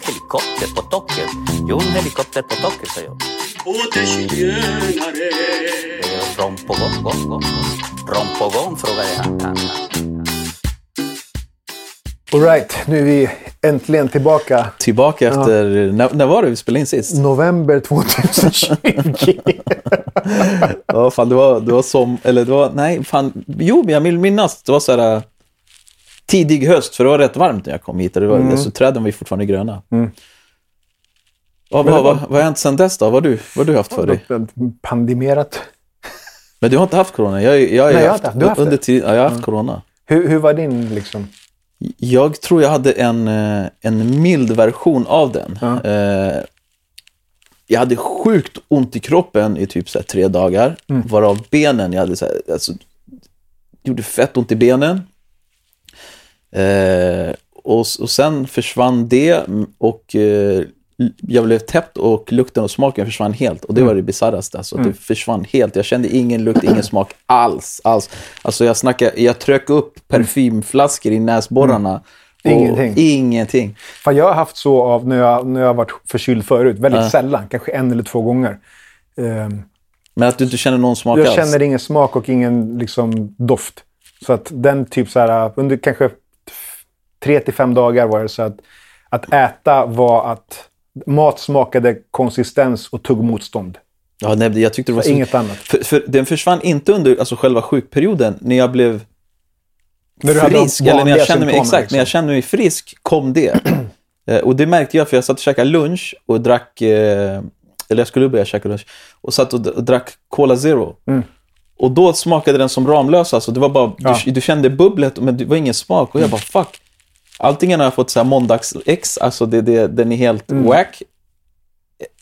Helikopter på taket. Jo, helikopter på taket, säger jag. Rom på gång, gång, gång. Rom på gång, frågar jag. Alright, nu är vi äntligen tillbaka. Tillbaka efter... När, när var det vi spelade in sist? November 2020. Ja, fan, det var, det var som... Eller det var... Nej, fan. Jo, jag vill minnas. Det var så här... Tidig höst, för det var rätt varmt när jag kom hit. Och det var, alltså, träden var ju fortfarande gröna. Ja, vad, vad, vad har hänt sedan dess då? Vad har du, vad du haft för dig? Pandemerat. Men du har inte haft corona? Jag, jag, Nej, jag har haft, haft- du har haft under det? tid, ja, jag har haft corona. Hur, hur var din liksom? Jag tror jag hade en, eh, en mild version av den. Eh, Jag hade sjukt ont i kroppen i typ så tre dagar. Mm. Varav benen, jag hade så här, alltså, gjorde fett ont i benen. Eh, och, och sen försvann det och eh, jag blev täppt och lukten och smaken försvann helt. Och det var det bisarraste. Alltså, Det försvann helt. Jag kände ingen lukt, ingen smak alls. alls. Alltså jag snackar, jag tröck upp parfymflaskor i näsborrarna. Och Ingenting. Ingenting. Fan, jag har haft så av när jag, när jag varit förkyld förut. Väldigt sällan. Kanske en eller två gånger. Ehm, Men att du inte känner någon smak jag alls. känner ingen smak och ingen liksom, doft. Så att den typ så här, under kanske tre till fem dagar var det så att att äta var att mat smakade konsistens och tog motstånd. Ja, nej, jag tyckte det var så... Inget annat. För, för den försvann inte under alltså, själva sjukperioden. När jag blev När du hade frisk, de eller när jag kände mig, exakt, när jag liksom. kände mig frisk kom det. Eh, och det märkte jag för jag satt och käkade lunch och drack, eh, eller jag skulle börja käka lunch, och satt och, och drack Cola Zero. Och då smakade den som Ramlösa, alltså det var bara, Mm. Ja. Mm. du, du kände bubblet men det var ingen smak. Och jag bara fuck. Antingen har jag fått så här måndags-ex, alltså det, det, den är helt Mm. wack.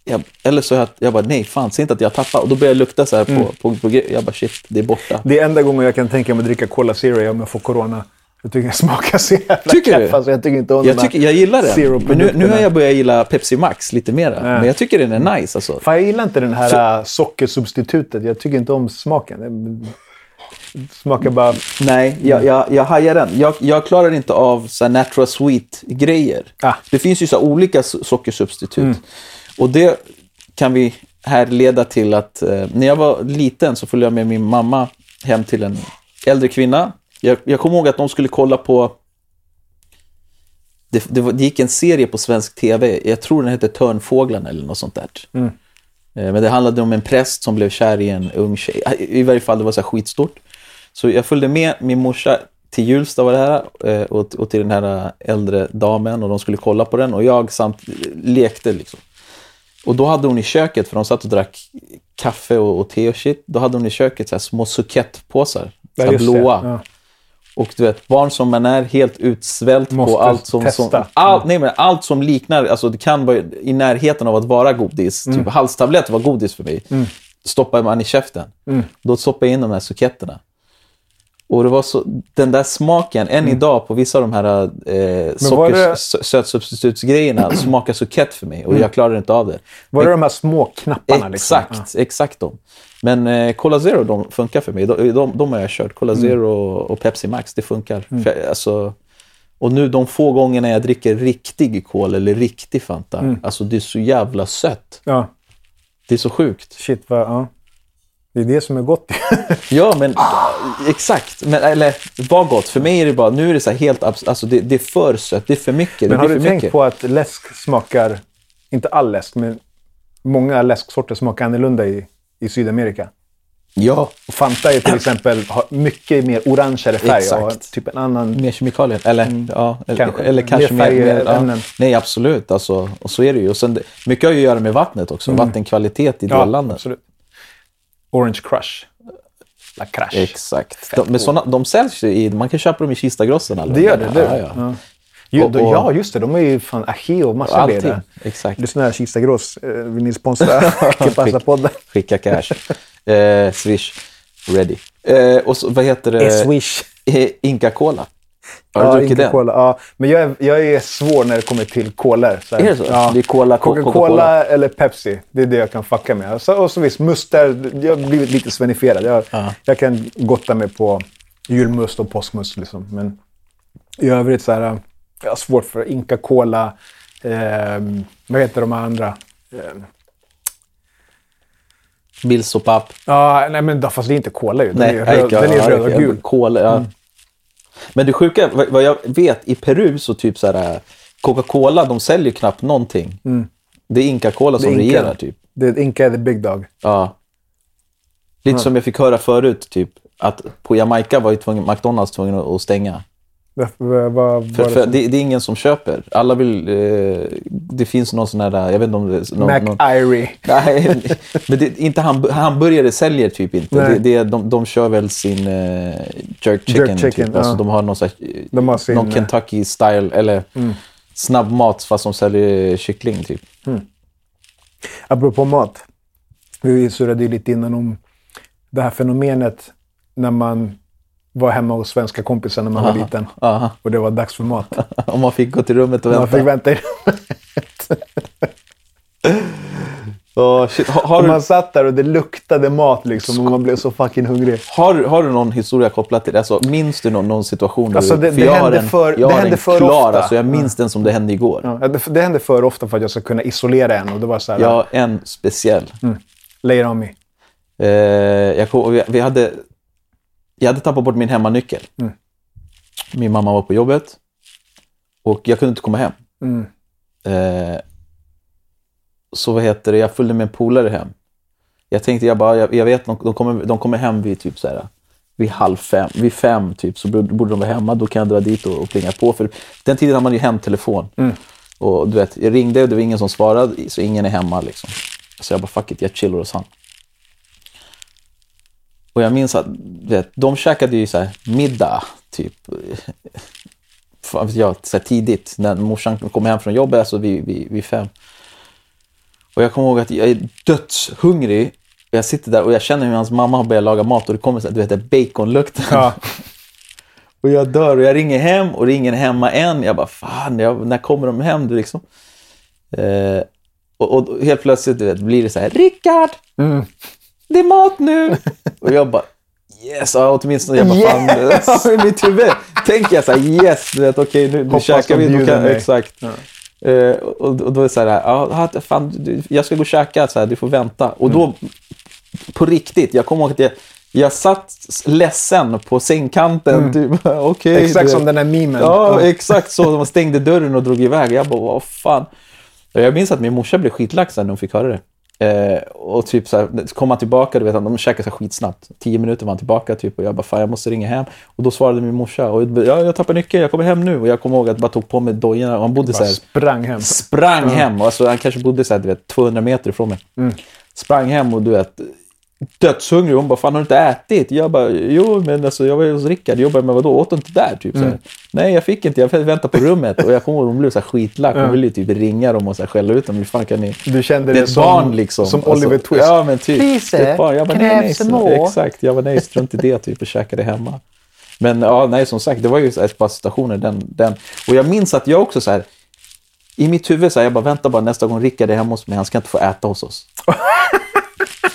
Jag, eller så jag, jag bara nej, fan, se inte att jag tappar. Och då började jag lukta så här på, Mm. på, på, gre- Jag bara shit, det är borta. Det är enda gången jag kan tänka mig att dricka Cola Zero om jag får corona. Jag tycker det smakar så jävla Tycker du? keff, Alltså, jag tycker inte om Jag, tycker, jag gillar den. Men nu, nu har jag börjat gilla Pepsi Max lite mera. Men jag tycker den är nice alltså. Fan, jag gillar inte den här äh, sockersubstitutet. Jag tycker inte om smaken. Smakar bara... Nej, jag, jag, jag hajar den. Jag, jag klarar inte av så natural sweet-grejer. Ah. Det finns ju så olika so- sockersubstitut. Och det kan vi här leda till att eh, när jag var liten så följde jag med min mamma hem till en äldre kvinna. Jag, jag kommer ihåg att de skulle kolla på det, det, det gick en serie på svensk tv, jag tror den hette Törnfåglarna eller något sånt där. Eh, Men det handlade om en präst som blev kär i en ung tjej. I varje fall, det var så skitstort. Så jag följde med min morsa till Hjulsta var det här eh, och, och till den här äldre damen och de skulle kolla på den och jag samt lekte liksom. Och då hade hon i köket, för de satt och drack kaffe och, och te och shit, då hade hon i köket så små sukettpåsar, så det. blåa. Ja. Och du vet, barn som man är helt utsvält Måste på allt som, som allt, nej, men allt som liknar, alltså det kan vara i närheten av att vara godis. Mm. Typ halstabletter var godis för mig. Stoppar man i käften. Mm. Då stoppar jag in de här suketterna. Och det var så, den där smaken, än idag på vissa av de här eh, socker, sötsubstitutsgrejerna smakar sukett för mig och jag klarar inte av det. Var det de här små knapparna? Liksom? Exakt, exakt de. Men eh, Cola Zero de funkar för mig. De, de, de har jag kört. Cola Mm. Zero och, och Pepsi Max, det funkar. För, jag- alltså, och nu de få gångerna jag dricker riktig Cola eller riktig Fanta, Mm. alltså det är så jävla sött. Ja. Det är så sjukt. Shit, vad... Ja. Det är det som är gott. Ja, men exakt. Men, eller vad gott. För mig är det bara, nu är det så helt abs- alltså det, det är för sött, det är för mycket. Men det har du tänkt mycket. på att läsk smakar, inte all läsk, men många läsksorter smakar annorlunda i, i Sydamerika? Ja, Och Fanta är till exempel har mycket mer orangeare färg och Exakt. typ en annan... mer kemikalier. Eller, ja, eller Kanske. eller kanske Mer mer... mer ja. Nej, absolut. Alltså, och så är det ju. Och sen, det- mycket har ju att göra med vattnet också. Vattenkvalitet i dellandet. absolut. Orange Crush. La Crush. Exakt. De, men såna, de säljs i... Man kan köpa dem i Kistagrossen. Det gör det. det. Ja, ja. Ja. Jo, Och- och- ja, just det. De är ju fan Ache och massa Allting. grejer. Exakt. Lyssna här, Kista Gross. Eh, vill ni sponsra Kipassa-podden? Skicka cash. Eh, swish. Ready. Eh, och så, vad heter det? Swish. Eh, Inca Cola. Har Ja, du druckit Inca den? Cola. Ja, men jag är, jag är svår när det kommer till kolor. Är det så? Ja. Det är cola, co- Coca-Cola Coca-Cola. eller Pepsi. Det är det jag kan fucka med. Och så, och så visst, must där. Jag har blivit lite svenifierad. Jag, jag kan gotta mig på julmust och påskmust. Liksom. Men i övrigt så här. Jag har svårt för Inca Cola. Eh, vad heter de andra? Eh, Bills och papp. ja, nej men fast det är inte cola ju. Den Nej, är, röd, ja, den är ja, röd och ja, gul. Cola, ja. Men det sjuka, vad jag vet, i Peru så typ så här, Coca-Cola, de säljer knappt någonting. Det är Inca-Cola som Inca. regerar typ. Det är Inca the big dog. Ja. Lite som jag fick höra förut, typ, att på Jamaica var ju tvungen, McDonalds tvungen att stänga. Vad, vad, För, för det, det är ingen som köper. Alla vill... Eh, det finns någon sån här... Jag vet inte om det. Någon, Irie. nej, men det, inte ham, hamburgare säljer typ inte. Det, det, de, de kör väl sin eh, jerk chicken. Jerk chicken, typ. alltså, ja. de har någon, här, De har sin, någon eh, Kentucky style eller snabbmat fast de säljer kyckling typ. Apropå mat. Vi surrade ju lite innan om det här fenomenet när man var hemma hos svenska kompisar när man var liten. Aha. Och det var dags för mat. Om man fick gå till rummet och Man vänta. fick vänta. i- Åh, shit. Har, har, Och du, man satt där och det luktade mat liksom och man blev så fucking hungrig. har, har du någon historia kopplat till det? Alltså, minns du någon, någon situation? Alltså, du- det- för det jag hände en, för- jag det hände för klar, ofta. Alltså, jag minns den som det hände igår. Ja, det, det hände för ofta för att jag ska kunna isolera en och det var så här, har en speciell. lay it on me. Eh, jag, vi hade, jag hade tappat bort min hemmanyckel. Mm. Min mamma var på jobbet och jag kunde inte komma hem. Mm. Eh, så vad heter det, jag följde med en polare hem. Jag tänkte, jag bara, jag, jag vet, de, de, kommer, de kommer hem vid typ så här, vid halv fem, vid fem typ, så borde de vara hemma. Då kan jag dra dit och, och plinga på. För den tiden hade man ju hemtelefon. Och du vet, jag ringde och det var ingen som svarade, så ingen är hemma liksom. Så jag bara, fuck it, jag chillar hos han. Och jag minns att vet, de käkade ju så här middag, typ, jag, så här tidigt. När morsan kom hem från jobbet, alltså vid, vid, vid fem. Och jag kommer ihåg att jag är dödshungrig. Jag sitter där och jag känner hur hans mamma har börjat laga mat och det kommer så här, du vet, baconlukten. Ja. Och jag dör och jag ringer hem och det är ingen hemma än. Jag bara, fan, jag, när kommer de hem? Du, liksom. Eh, och, och helt plötsligt vet, blir det så här, Rickard! Det är mat nu! och jag bara, yes! Ja, åtminstone, jag bara, fan, i mitt huvud tänker jag så här, yes! Du vet, okej, nu, nu Hoppas käkar vi. Bjuder kan, exakt. Eh, och, och då är det så här, ja, fan, du, jag ska gå och käka, så här, du får vänta. Och då, på riktigt, jag kommer ihåg att jag, jag satt ledsen på sängkanten. Typ, okej. du Exakt vet. som den där memen. Ja, exakt så. De stängde dörren och drog iväg. Jag bara, vad fan. Jag minns att min morsa blev skitlack sen när hon fick höra det. Eh, och typ så här, så kom han tillbaka, du vet, de käkade så här skitsnabbt. Tio minuter var han tillbaka typ och jag bara, fan jag måste ringa hem. Och då svarade min morsa, och jag, ja, jag tappar nyckeln, jag kommer hem nu. Och jag kommer ihåg att jag bara tog på mig dojorna och han bodde så här, sprang hem. sprang hem. Alltså, han kanske bodde så här, du vet, 200 meter ifrån mig. Sprang hem och du vet, dödshungrig. Hon bara, fan har du inte ätit? Jag bara, jo men alltså jag var hos Rickard. Jag bara, men vadå, åt du inte där? Typ, så här. Nej, jag fick inte. Jag väntade på rummet. Och jag kommer ihåg, hon blev så här skitlack. Hon ville ju typ ringa dem och så här skälla ut dem. Hur fan kan ni... Du kände Det är ett som, barn liksom. som Alltså, Oliver Twist. Ja, men typ. Barn. Jag bara, nej, nej. Exakt. Jag bara, nej, strunt i det typ och käkade hemma. Men ja, nej, som sagt, det var ju ett par situationer. Den, den. Och jag minns att jag också så här, i mitt huvud så här, jag bara, vänta bara nästa gång Rickard är hemma hos mig, han ska inte få äta hos oss.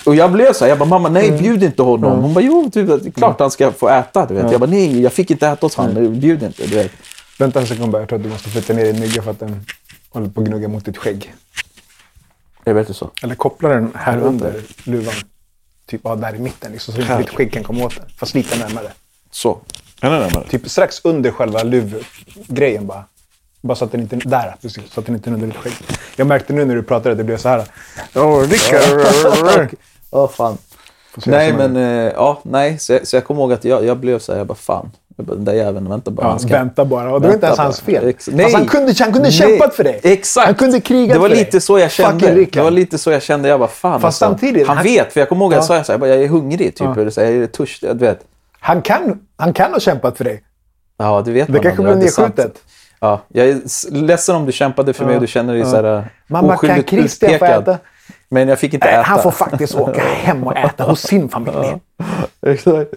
Och jag blev så här, jag bara, mamma nej, bjud inte honom. Hon bara, jo, typ, det är klart han ska få äta. Du vet. Jag bara, nej, jag fick inte äta hos honom, bjud inte. Du vet. Vänta en sekund bara. Jag tror att du måste flytta ner din mygga för att den håller på att gnugga mot ditt skägg. Jag vet inte så. Eller koppla den här under luvan. Typ ja, där i mitten liksom, så inte ditt skägg kan komma åt den. Fast lite närmare. Så. Ännu närmare. Typ strax under själva luvgrejen bara. Bara så att den inte... Där, precis. Så att den inte är under ditt skägg. Jag märkte nu när du pratade att det blev så här. Åh, Rickard! Åh fan. Nej, men eh, ja, nej. Så jag, så jag kommer ihåg att jag, jag blev så här, jag bara fan. Jag bara, den där jäveln, vänta bara. Ja, ska- vänta bara. Och det var inte ens hans fel. Ex- nej. han kunde, han kunde Nej, kämpat för dig. Exakt. Han kunde krigat Det var för dig. lite så jag kände. Det var lite så jag kände. Jag bara fan alltså. Fast samtidigt, Han, han- vet, för jag kommer ihåg att jag Ja. sa jag, så här, jag, bara, jag är hungrig. Typ, eller så här, jag är törstig. Du vet. Han kan, han kan ha kämpat för dig. Ja, det vet Det man. kanske blev Ja, det är sant. nedskjutet. Ja, jag är ledsen om du kämpade för mig och du känner dig så här Mamma, kan Christian få äta? Men jag fick inte äta. han får faktiskt åka hem och äta hos sin familj. Exakt.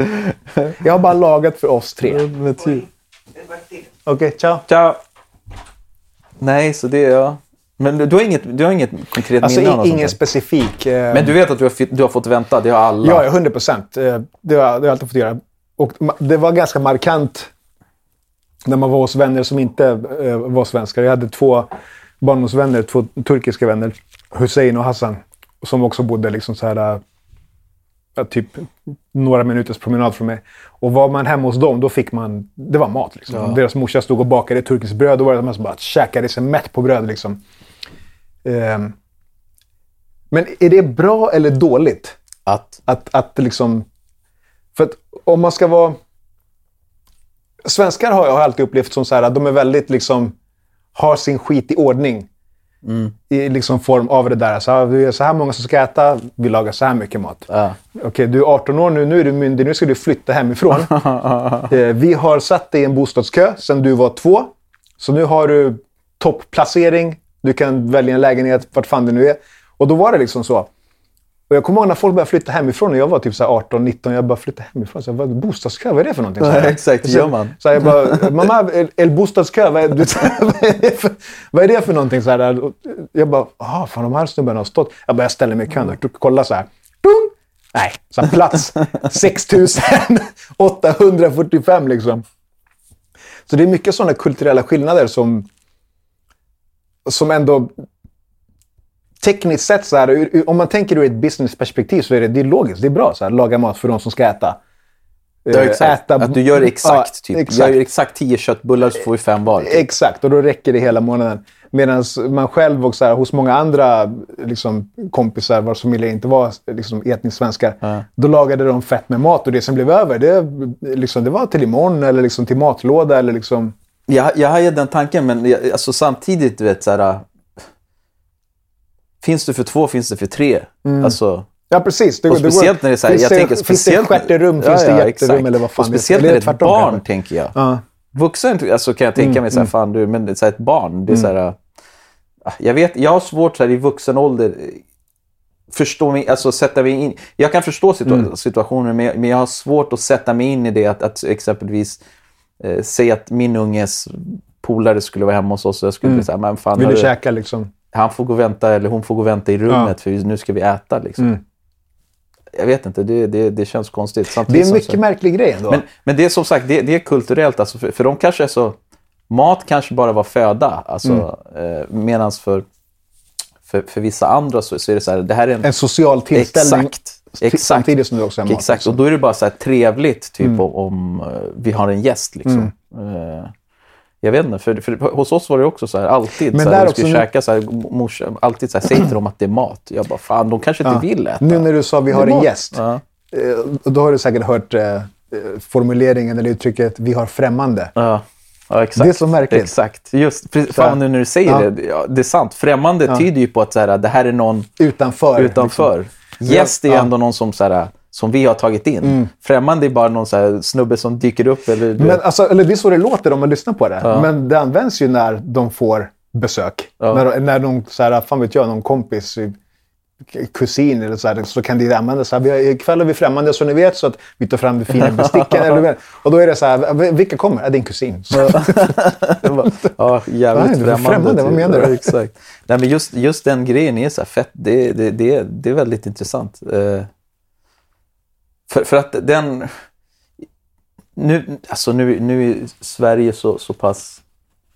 Jag har bara lagat för oss tre. Men typ. Okej, ciao. Ciao. Nej, så det är jag. Men du, har inget, du har inget konkret Alltså minne i- ingen specifik. eh, Men du vet att du har, du har fått vänta? Det har alla. Ja, ja, 100 procent. Det har det har jag alltid fått göra. Och det var ganska markant när man var hos vänner som inte eh, var svenskar. Jag hade två barndomsvänner, två turkiska vänner, Hussein och Hassan, som också bodde liksom så här, eh, ja, typ några minuters promenad från mig. Och var man hemma hos dem, då fick man, det var mat. Liksom. Deras morsa stod och bakade turkiskt bröd. Då var det man som bara käkade sig mätt på bröd. Liksom. Ehm. Men är det bra eller dåligt? Att, Att, att liksom... För att om man ska vara... Svenskar har jag alltid upplevt som så här att de är väldigt liksom... Har sin skit i ordning. I liksom form av det där. Så här, vi är så här många som ska äta, vi lagar så här mycket mat. Ja. Okej, du är 18 år nu, nu är du myndig, nu ska du flytta hemifrån. eh, vi har satt dig i en bostadskö sedan du var två. Så nu har du topplacering. Du kan välja en lägenhet vart fan det nu är. Och då var det liksom så. Och jag kommer ihåg när folk började flytta hemifrån. Och jag var typ så här 18, 19. Jag bara flytta hemifrån. Så jag bara, bostadskö, vad är det för någonting? Så här. Ja, exakt, Så- gör man. Så jag bara, mamma, el, el bostadskö, vad är, du, vad, är det för, vad är det för någonting? Så här, Och jag bara, jaha, fan de här snubbarna har stått. Jag bara, jag ställer mig i kön och kollar så här. Boom! Nej, så här, plats 6845 liksom. Så det är mycket sådana kulturella skillnader som, som ändå tekniskt sett, så här, om man tänker ur ett businessperspektiv så är det, det är logiskt. Det är bra så här, laga mat för de som ska äta. ja, Eh, exakt. att du gör exakt. Ja, typ. exakt. Gör exakt tio köttbullar så får vi fem var. Typ. Exakt, och då räcker det hela månaden. Medan man själv och så här, hos många andra liksom, kompisar vars familjer inte var liksom, etniskt svenskar, då lagade de fett med mat och det som blev över, det, liksom, det var till imorgon eller liksom, till matlåda eller liksom... Jag, jag har ju den tanken, men jag, alltså, samtidigt, vet, så här, Finns det för två, finns det för tre. Alltså, Ja, precis. Det, och speciellt när det är så här, finns jag det, tänker Finns speciellt... det stjärterum, finns det hjärterum eller vad fan och speciellt när det är ett barn, kanske. tänker jag. Ja. Vuxen alltså, kan jag tänka Mm, mig, så här, fan du, men så här, ett barn, det är så här... äh, Jag vet, jag har svårt så här, i vuxen ålder eh, förstå mig, alltså sätta mig in. Jag kan förstå situa- Mm. situationen, men jag, men jag har svårt att sätta mig in i det att, att exempelvis eh, säga att min unges polare skulle vara hemma hos oss och jag skulle säga, men fan, Mm. Vill du hörru, käka liksom? Han får gå och vänta eller hon får gå och vänta i rummet Ja. för nu ska vi äta. Liksom. Mm. Jag vet inte, det, det, det känns konstigt. Det Samtidigt är en mycket märklig grej ändå. men, men det är som sagt, det, det är kulturellt. Alltså för, för de kanske är så... Mat kanske bara var föda. Alltså, Mm. eh, Medan för, för, för vissa andra så, så är det så här, det här är en... en social tillställning. Exakt. Exakt. Samtidigt som du också har mat. Exakt, liksom. och då är det bara så här trevligt typ Mm. om, om eh, vi har en gäst. Liksom. Eh, jag vet inte, för, för hos oss var det också så här alltid. Men så här, där vi skulle också käka så här, morsa, alltid så här, säg till dem att det är mat. Jag bara, fan de kanske inte vill äta. Nu när du sa vi har är en mat. gäst. Ja. Eh, Då har du säkert hört eh, formuleringen eller uttrycket vi har främmande. Ja. Ja, exakt. Det är så märkligt. Exakt. Just, precis, fan nu när du säger Ja. det. Ja, det är sant. Främmande tyder ju på att så här, det här är någon Utanför. utanför. Liksom. Gäst är Ja. ändå någon som, så här, som vi har tagit in. Främmande är bara någon så snubbe som dyker upp. Eller, Men alltså, eller det är så det låter om man lyssnar på det. Men det används ju när de får besök. När, de- när de, så här, fan vet jag, någon kompis, eh, kusin eller så här, så kan det användas. Så här, vi har, ikväll är vi främmande så ni vet, så att vi tar fram de fina besticken. eller, och då är det så här, "V- vilka kommer? Ja, din kusin. Ja, jävligt Nej, främmande. främmande, vad typ. menar du? Ja, exakt. Nej, men just, just den grejen är så fett. Det, det, det, det är väldigt intressant. För, för att den... Nu, alltså nu, nu är Sverige så, så pass...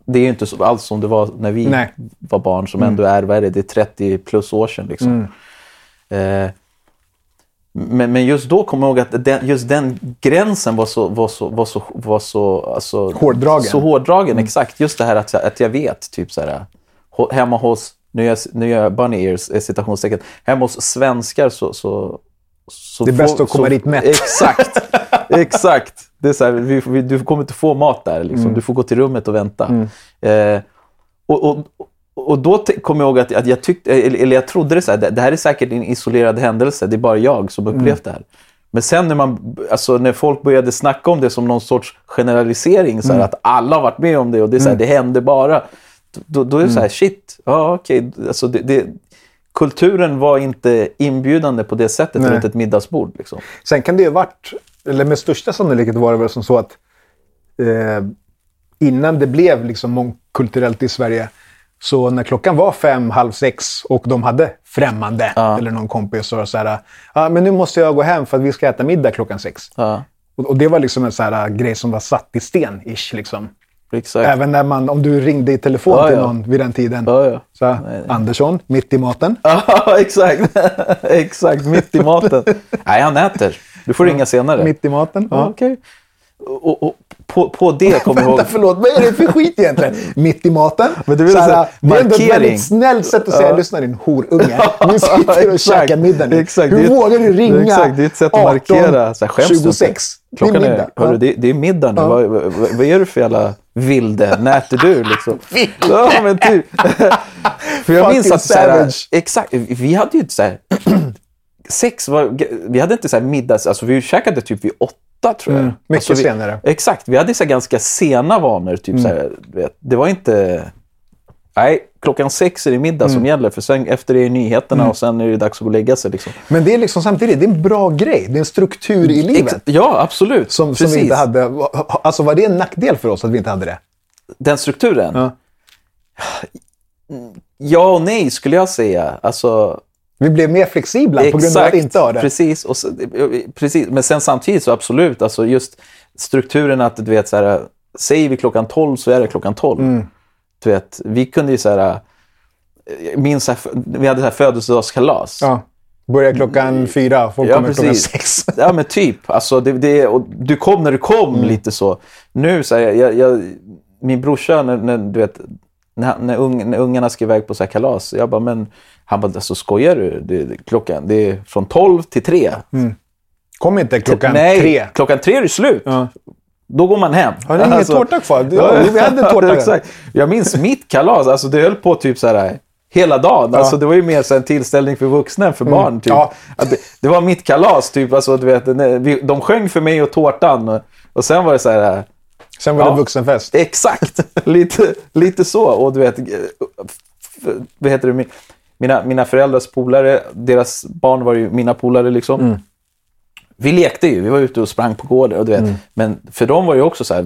Det är ju inte så, alls som det var när vi Nej. var barn, som ändå är, vad är det, det är 30 plus år sedan. Liksom. Eh, men, men just då kommer jag ihåg att den, just den gränsen var så, var så, var så, var så, alltså, Hårdragen. Så hårdragen, exakt. Just det här att, att jag vet, typ så här, hemma hos, nu gör, jag- nu gör jag bunny ears, citationstecken, hemma hos svenskar så, så så Det är bäst att komma så, dit mätt. Exakt. exakt. Det är så här, vi, vi, du kommer inte få mat där. Liksom. Mm. Du får gå till rummet och vänta. Eh, och, och, och då te- kom jag ihåg att, att jag tyckte, eller jag trodde det så här, det, det här är säkert en isolerad händelse. Det är bara jag som Mm. upplevt det här. Men sen när, man, alltså när folk började snacka om det som någon sorts generalisering, så här, Mm. att alla har varit med om det och det, är så här, det händer bara. Då, då är det så här, shit, ja okej. Alltså det, det, kulturen var inte inbjudande på det sättet Nej. runt ett middagsbord. Liksom. Sen kan det ju ha varit, eller med största sannolikhet var det väl som så att eh, innan det blev liksom mångkulturellt i Sverige, så när klockan var fem, halv sex och de hade främmande eller någon kompis och så här, ja men nu måste jag gå hem för att vi ska äta middag klockan sex. Ja, Och, och det var liksom en så här grej som var satt i sten, ish, liksom. Exakt. Även när man, om du ringde i telefon Ja, till ja. någon vid den tiden. Ja, ja. Så, här, Andersson, mitt i maten. Ja, exakt. exakt, mitt i maten. Nej, han äter. Du får ringa senare. Mitt i maten. Ja, Ja. okej. Och, och på, på det kommer jag ihåg... Vänta, förlåt. Vad är det för skit egentligen? Mitt i maten? Men det är väl Så här, så här, det är ändå ett väldigt snällt sätt att säga Ja. lyssna din horunge. Vi sitter och Exakt. käkar middag nu. Exakt. Hur är vågar du ringa Exakt, det är ett sätt att markera. Så här, skäms du inte? 26? Klockan det är är, middag. hörru, Ja. det, det är middag nu. Vad, vad, vad är du för jävla vilde? När äter du liksom? Ja, men typ. för jag minns att så här, savage. Exakt. Vi hade ju inte så här... Sex var... Vi hade inte så här middags... Alltså vi käkade typ vid åtta tror jag. Mm, mycket alltså, vi, senare. Exakt. Vi hade så här ganska sena vanor. Typ så här, du vet, det var inte... Nej, klockan sex är det middag Mm. som gäller. För sen efter det är nyheterna och sen är det dags att gå och lägga sig. Liksom. Men det är liksom samtidigt det är en bra grej. Det är en struktur i livet. Ex- ja, absolut. Som, som vi inte hade. Alltså var det en nackdel för oss att vi inte hade det? Den strukturen? Ja. Ja och nej skulle jag säga. Alltså, Vi blev mer flexibla på grund av att inte ha det. Precis, och precis. Men sen samtidigt så absolut, alltså just strukturen att du vet så här, säger vi klockan 12 så är det klockan 12. Mm. Du vet, vi kunde ju så här, jag minns här, vi hade så här födelsedagskalas. Ja. Börjar klockan fyra, folk Ja, kommer klockan precis. sex. Ja, men typ. Alltså, det, det, och du kom när du kom, Mm. lite så. Nu, så här, jag, jag, min brorsa, när, när, du vet, när, när, ung, när ungarna ska iväg på så här kalas, jag bara, men han bara, alltså skojar du? Det, klockan, det är från 12 till 3. Kom inte klockan Nej, tre. klockan 3 är det slut. Ja. Då går man hem. Har ni ingen tårta kvar? Ja, vi hade tårta. Exakt. Jag minns mitt kalas, alltså det höll på typ så här hela dagen. Alltså det var ju mer så en tillställning för vuxna än för barn. Typ. Mm. Ja. Det, det var mitt kalas, typ. Alltså, du vet, de sjöng för mig och tårtan. Och, och sen var det så här... Sen var Ja. det vuxenfest. Exakt, lite, lite så. Och du vet, eh, vad heter det? Min- Mina, mina föräldrars polare, deras barn var ju mina polare liksom. Mm. Vi lekte ju, vi var ute och sprang på gården. Och du vet, Mm. Men för dem var det ju också så här,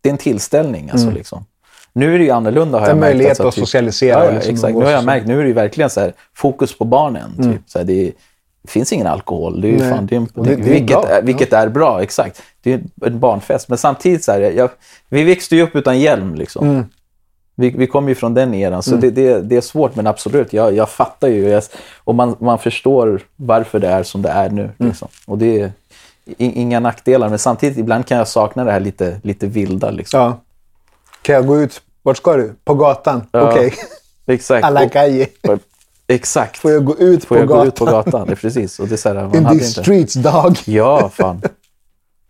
det är en tillställning. Alltså, liksom. Nu är det ju annorlunda har Mm. En jag märkt. möjlighet alltså, att socialisera Ja, liksom, exakt. Nu har jag märkt, nu är det ju verkligen så här, fokus på barnen. Typ. Så här, det, är, det finns ingen alkohol. Det är ju fan, det är vilket, är, vilket är bra, exakt. Det är en barnfest. Men samtidigt, så här, jag, vi växte ju upp utan hjälm. Liksom. Mm. Vi, vi kommer ju från den eran, så det, det, det är svårt. Men absolut, jag, jag fattar ju. Jag, och man, man förstår varför det är som det är nu. Mm. Liksom. Och det är inga nackdelar. Men samtidigt, ibland kan jag sakna det här lite, lite vilda. Liksom. Ja. Kan jag gå ut? Vart ska du? På gatan? Ja. Okej. Exakt. Alla calle. Exakt. Får jag gå ut Får på jag gatan? gå ut på gatan? Det är precis. Och det är så här, man In these streets, dog. Ja, fan.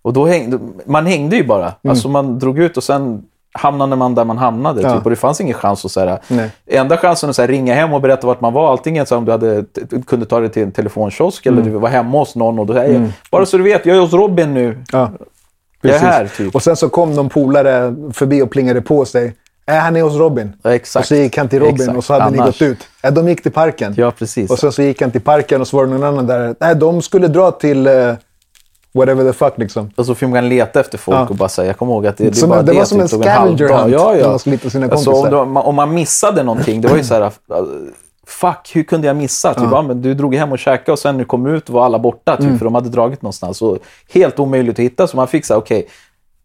Och då hängde, man hängde ju bara. Alltså man drog ut och sen hamnade man där man hamnade. Ja. Typ. Och det fanns ingen chans att så här, Nej. Enda chansen att så här, ringa hem och berätta vart man var, antingen om du hade, kunde ta det till en telefonkiosk eller du var hemma hos någon och då jag, bara så du vet, jag är hos Robin nu. Ja. Jag är Precis. här, typ. Och sen så kom någon polare förbi och plingade på sig. Äh, han är hos Robin. Ja, exakt. Och så gick han till Robin Exakt. och så hade ni Annars- gått ut. Äh, de gick till parken. Ja, precis. Och sen så gick han till parken och så var det någon annan där. Nej, de skulle dra till uh, whatever the fuck liksom. Och så fick man leta efter folk Ja. och bara säga, jag kommer ihåg att det, det, Som bara en- det var som en scavenger hunt Ja, ja. man skulle hitta sina Alltså, om, kompisar. det var- om man missade någonting, det var ju så här, fuck, hur kunde jag missa? Typ, ja. men du drog hem och käkade och sen när du kom ut var alla borta, typ, Mm. för de hade dragit någonstans. Så helt omöjligt att hitta, så man fick säga, okej,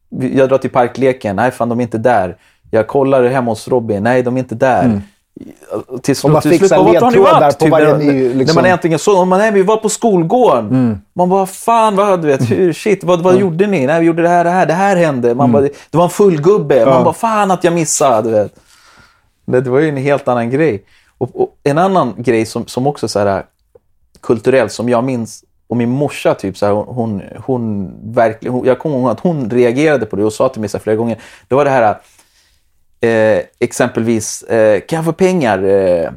vi- jag drar till parkleken, nej fan de är inte där. Jag kollar hemma hos Robin, nej de är inte där. Till slut, Mm. man till slut, bara, vart har ni varit? på Typ, varje när, ny, när liksom. man äntligen så, man, nej, vi var på skolgården. Mm. Man bara, fan vad, du vet, hur, shit, vad, vad gjorde ni? Nej, vi gjorde det här, det här, det här hände. Man bara, det var en fullgubbe. Man Mm. Ja. bara, fan att jag missade. Du vet. Det, det var ju en helt annan grej. Och, och en annan grej som, som också så här, kulturellt, som jag minns och min morsa, typ, så här, hon, hon, hon verkligen, hon, jag kommer ihåg att hon reagerade på det och sa till mig så flera gånger. Det var det här, eh, exempelvis, eh, kan jag få pengar? Eh,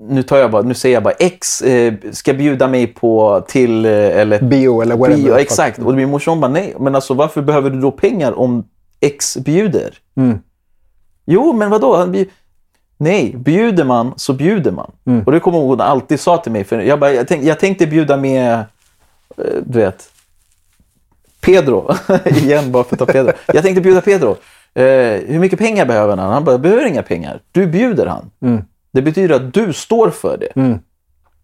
nu, tar jag bara, nu säger jag bara X eh, ska bjuda mig på till... Eh, eller, Bio eller whatever. bio, exakt. Och min morsa hon bara, nej, men alltså varför behöver du då pengar om X bjuder? Mm. Jo, men vadå? Han bjud... Nej, bjuder man så bjuder man. Mm. Och det kommer hon alltid sa till mig. För jag, bara, jag, tänk, jag tänkte bjuda med, eh, du vet, Pedro. Igen, bara för att ta Pedro. Jag tänkte bjuda Pedro. Eh, hur mycket pengar behöver han? Han bara, jag behöver inga pengar. Du bjuder han. Mm. Det betyder att du står för det.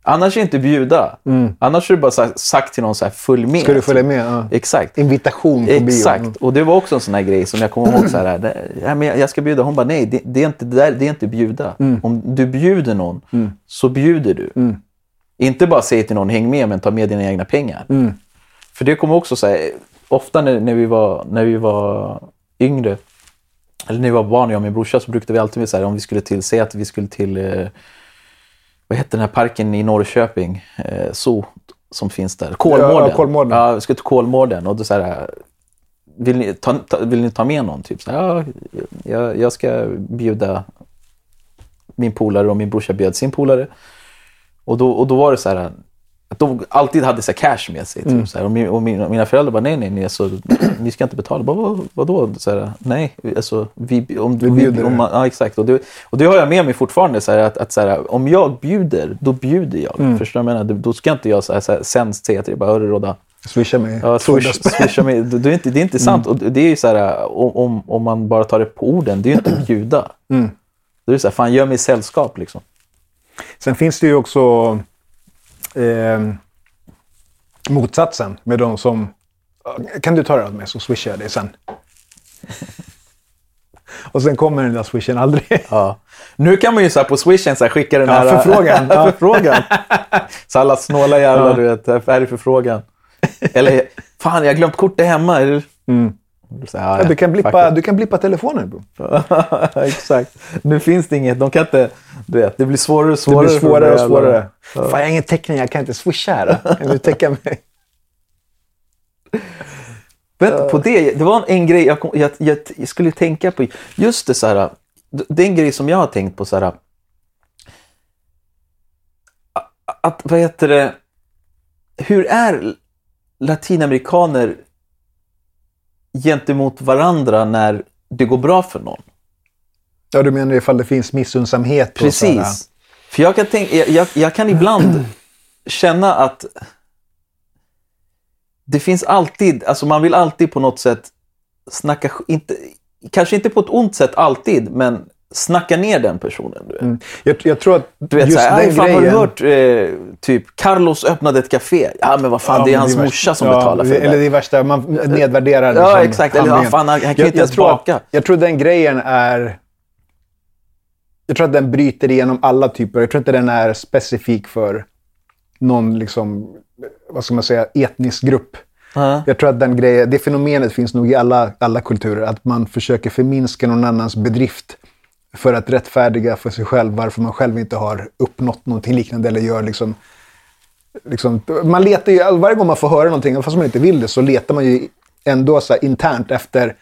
Annars är inte bjuda. Annars är det bara sagt till någon så här, följ med. Ska du följa med? Ja. Exakt. Invitation på bio. Exakt. Mm. Och det var också en sån här grej som jag kommer ihåg. Så här, det- men jag- ska bjuda. Hon bara, nej, det, det, är inte, det, där, det är inte bjuda. Mm. Om du bjuder någon, så bjuder du. Inte bara säga till någon, häng med, men ta med dina egna pengar. Mm. För det kommer också så här, ofta när, när, vi var, när vi var yngre, eller när vi var barn, jag och min brorsa, så brukade vi alltid här, om vi skulle till, säga att vi skulle till, eh, vad heter den här parken i Norrköping, eh, Zoo, som finns där, Kolmården. Ja, Kolmården. Ja, vi ska till Kolmården och då så här, vill ni ta, ta, vill ni ta med någon? Typ så här, ja, jag, jag ska bjuda min polare och min brorsa bjöd sin polare. Och då, och då var det så här, att de alltid hade så cash med sig. Typ, Mm. så här, och, min, och mina, mina föräldrar bara, nej, nej, nej alltså, ni ska inte betala. Bara, vad, vadå? Så här, nej, alltså, vi, om, Vi bjuder. om man, ja, exakt. Och det, och det har jag med mig fortfarande. Så här, att, att så här, om jag bjuder, då bjuder jag. Mm. Förstår du vad jag menar? Då ska inte jag så här, så här, sen säga till dig, bara, hörru Rodda, Swisha mig. Ja, 200 swish, swisha mig. Det, är inte, det är inte sant. Och det är ju så här, om, om- om man bara tar det på orden, det är ju inte att bjuda. Mm. Då är det så här, fan gör mig sällskap liksom. Sen finns det ju också eh, motsatsen med de som... Kan du ta det av mig så swishar jag dig sen. Och sen kommer den där swishen aldrig. Ja. Nu kan man ju så på swishen så här skicka den Ja, här förfrågan. Ja. förfrågan. Så alla snåla jävlar, du vet. Här är förfrågan. Eller, fan jag har glömt kortet hemma. Det- Så ja, Ja, du, kan blippa, du kan blippa telefonen bro. Exakt. Nu finns det inget. De kan inte... Du vet, det blir svårare och Det svårare. blir för svårare och svårare. jävlarna. Fan, jag har ingen täckning, jag kan inte swisha här. Kan du täcka mig? Vänta, på det, det var en grej jag, kom, jag, jag, jag skulle tänka på. Just det, så här, det är en grej som jag har tänkt på. Så här, att, vad heter det, hur är latinamerikaner gentemot varandra när det går bra för någon? Ja, du menar ifall det finns här. Precis. För jag kan, tänka, jag, jag, jag kan ibland känna att det finns alltid, alltså man vill alltid på något sätt snacka, inte, kanske inte på ett ont sätt alltid, men snacka ner den personen. Du vet, Jag, jag tror att du vet just såhär, den "Aj, fan, grejen... har du hört eh, typ Carlos öppnade ett café? Ja men vad fan, Ja, det är hans värsta- morsa som ja, betalar för det Eller det är värsta, man nedvärderar Ja, exakt. Eller, handlingen. ja, fan, han- han kan Jag- inte jag ens baka. Jag tror den grejen är... Jag tror att den bryter igenom alla typer. Jag tror inte den är specifik för någon, liksom, vad ska man säga, etnisk grupp. Ja. Jag tror att den grejen, det fenomenet finns nog i alla, alla kulturer. Att man försöker förminska någon annans bedrift för att rättfärdiga för sig själv varför man själv inte har uppnått någonting liknande eller gör liksom... liksom man letar ju, varje gång man får höra någonting, fast man inte vill det, så letar man ju ändå så här internt efter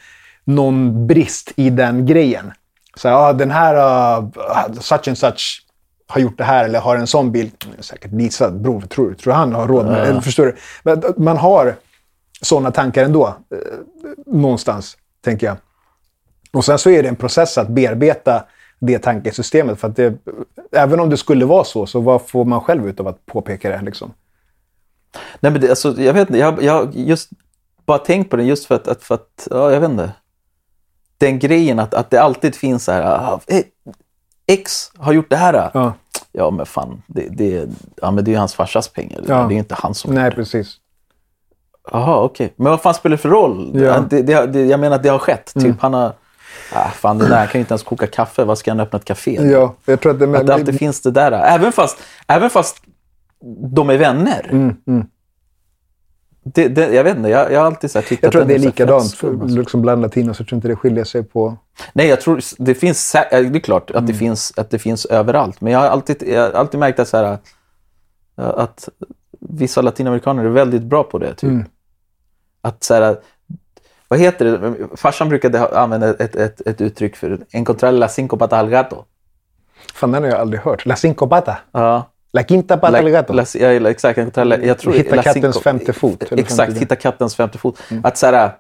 någon brist i den grejen. Så här, ah, den här uh, such and such har gjort det här eller har en sån bil. Säkert Lisa, bror, tror, tror han har råd med? Eller Förstår du? Men man har sådana tankar ändå. Eh, någonstans, tänker jag. Och sen så är det en process att bearbeta det tankesystemet. För att det, även om det skulle vara så, så vad får man själv ut av att påpeka det? Liksom? Nej, men det, alltså, jag vet inte, jag jag har just bara tänkt på det just för att, att, för att ja, jag vet inte. Den grejen att, att det alltid finns så här, ah, X har gjort det här. Ja. Ja, men fan, det, det, ja, men det är ju hans farsas pengar. Ja. Det är inte han som... Nej, precis. Jaha, okej. Men vad fan spelar det för roll? Ja. Mm. Det, det, det, jag menar att det har skett. Typ han har... Ah, fan, det där kan ju inte ens koka kaffe. Vad ska han öppna ett café? Ja, jag tror att det... Att det alltid finns det där. Även fast, även fast de är vänner. Mm, Det, det, jag vet inte, jag, jag har alltid så här tyckt jag tror att den det är här likadant skum, alltså. liksom bland latinos. Jag tror inte det skiljer sig på... Nej, jag tror det finns, det är klart att, Mm. det finns, att det finns överallt. Men jag har alltid, jag har alltid märkt att, så här, att vissa latinamerikaner är väldigt bra på det. Typ. Mm. Att så här, vad heter det? Farsan brukade använda ett, ett, ett uttryck för encontrar la cinco patas al gato. Fan, den har jag aldrig hört. La cinco pata. Ja. La quinta pata al gato. La, ja, exakt. la- Jag tror, Hitta la kattens cinco- femte fot, Exakt, femte- hitta kattens femte fot. Att så här,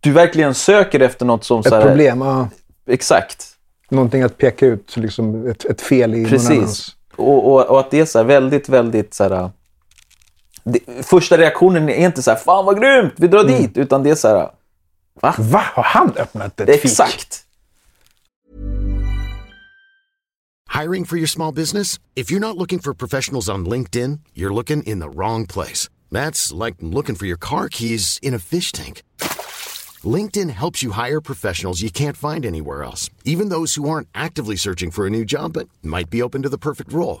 du verkligen söker efter något som... Ett så här, problem. Ja. Exakt. Någonting att peka ut, liksom ett, ett fel i någon annans. Precis. Och, och, och att det är så här väldigt, väldigt så här... Det, första reaktionen är inte så här, fan vad grymt, vi drar Mm. dit. Utan det är så här, va? Va? Har han öppnat ett fik? Exakt. Hiring for your small business? If you're not looking for professionals on LinkedIn, you're looking in the wrong place. That's like looking for your car keys in a fish tank. LinkedIn helps you hire professionals you can't find anywhere else, even those who aren't actively searching for a new job but might be open to the perfect role.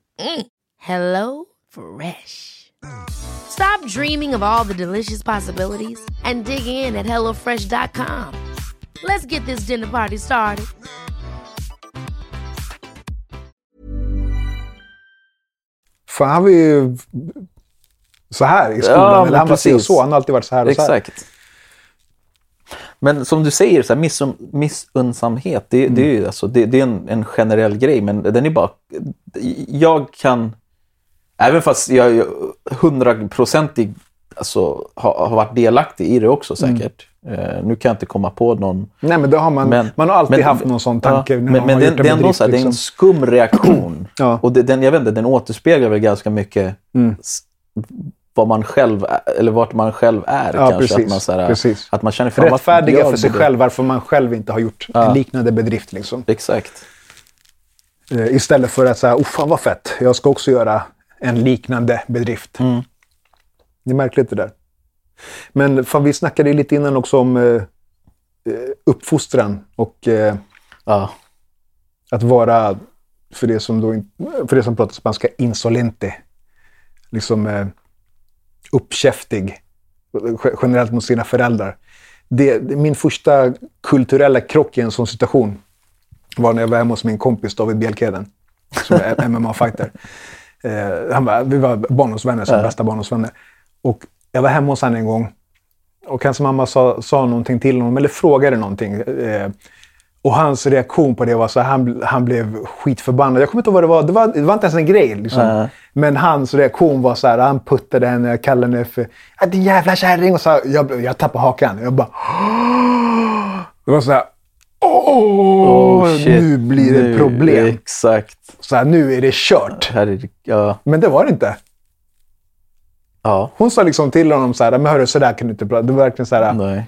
Mm. Hello Fresh. Stop dreaming of all the delicious possibilities and dig in at HelloFresh.com. Let's get this dinner party started. För han var ju så här i skolan. Ja, men eller han var si och så. Han har alltid varit så här och så här. Men som du säger, så här, missun, missunnsamhet, det, det, är Mm. ju, alltså, det, det är en, en generell grej, men den är bara... Jag kan, även fast jag är hundraprocentig alltså, har, har varit delaktig i det också Mm. säkert. Eh, nu kan jag inte komma på någon... Nej, men, då har man, Men- man har alltid men- haft någon sån tanke. när men men det, en det är ändå så här, det är en liksom. skum reaktion. Ja. Och det, den, jag vet inte, den återspeglar väl ganska mycket Mm. Vad man själv är, eller vart man själv är. Ja, kanske. precis. Att, man, så här, Precis. att man känner varför Rättfärdiga för sig borde- själv varför man själv inte har gjort en liknande bedrift. Liksom. Exakt. Eh, Istället för att säga, oh fan vad fett, jag ska också göra en liknande bedrift. Mm. Det är märkligt det där. Men fan, vi snackade lite innan också om eh, eh, uppfostran och eh, Ja. att vara, för det som, då, för det som pratar spanska, insolente. Liksom eh, uppkäftig. Ge- Generellt mot sina föräldrar. Det, min första kulturella krock i en sån situation var när jag var hemma hos min kompis David Bjelkeden, som är MMA-fighter. Eh, han var, vi var barndomsvänner, som bästa barndomsvänner. Och jag var hemma hos honom en gång och hans mamma sa, sa någonting till honom, eller frågade någonting. Eh, och hans reaktion på det var så han, han blev skitförbannad. Jag kommer inte ihåg vad det var. Det var, det var inte ens en grej. Liksom. Nej. Men hans reaktion var så här, han puttade henne, kallade henne för "Ja, din jävla kärring. Och så här, jag, jag tappade hakan. Jag bara... Det var så här... Åh, Oh, nu blir det Nu- problem. Exakt. Så här, nu är det kört. Är det, ja. Men det var det inte. ja. Hon sa liksom till honom så här, men hörru, så där kan du inte prata. Det var verkligen så här, Nej.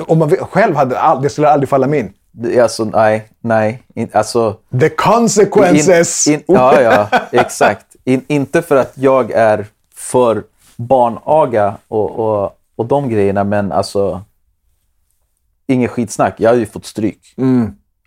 Om man själv hade, all, det skulle aldrig falla mig in. Alltså, nej. Nej. In, alltså... The consequences! In, in, ja, ja, exakt. In, inte för att jag är för barnaga och, och, och de grejerna, men alltså... Inget skitsnack. Jag har ju fått stryk.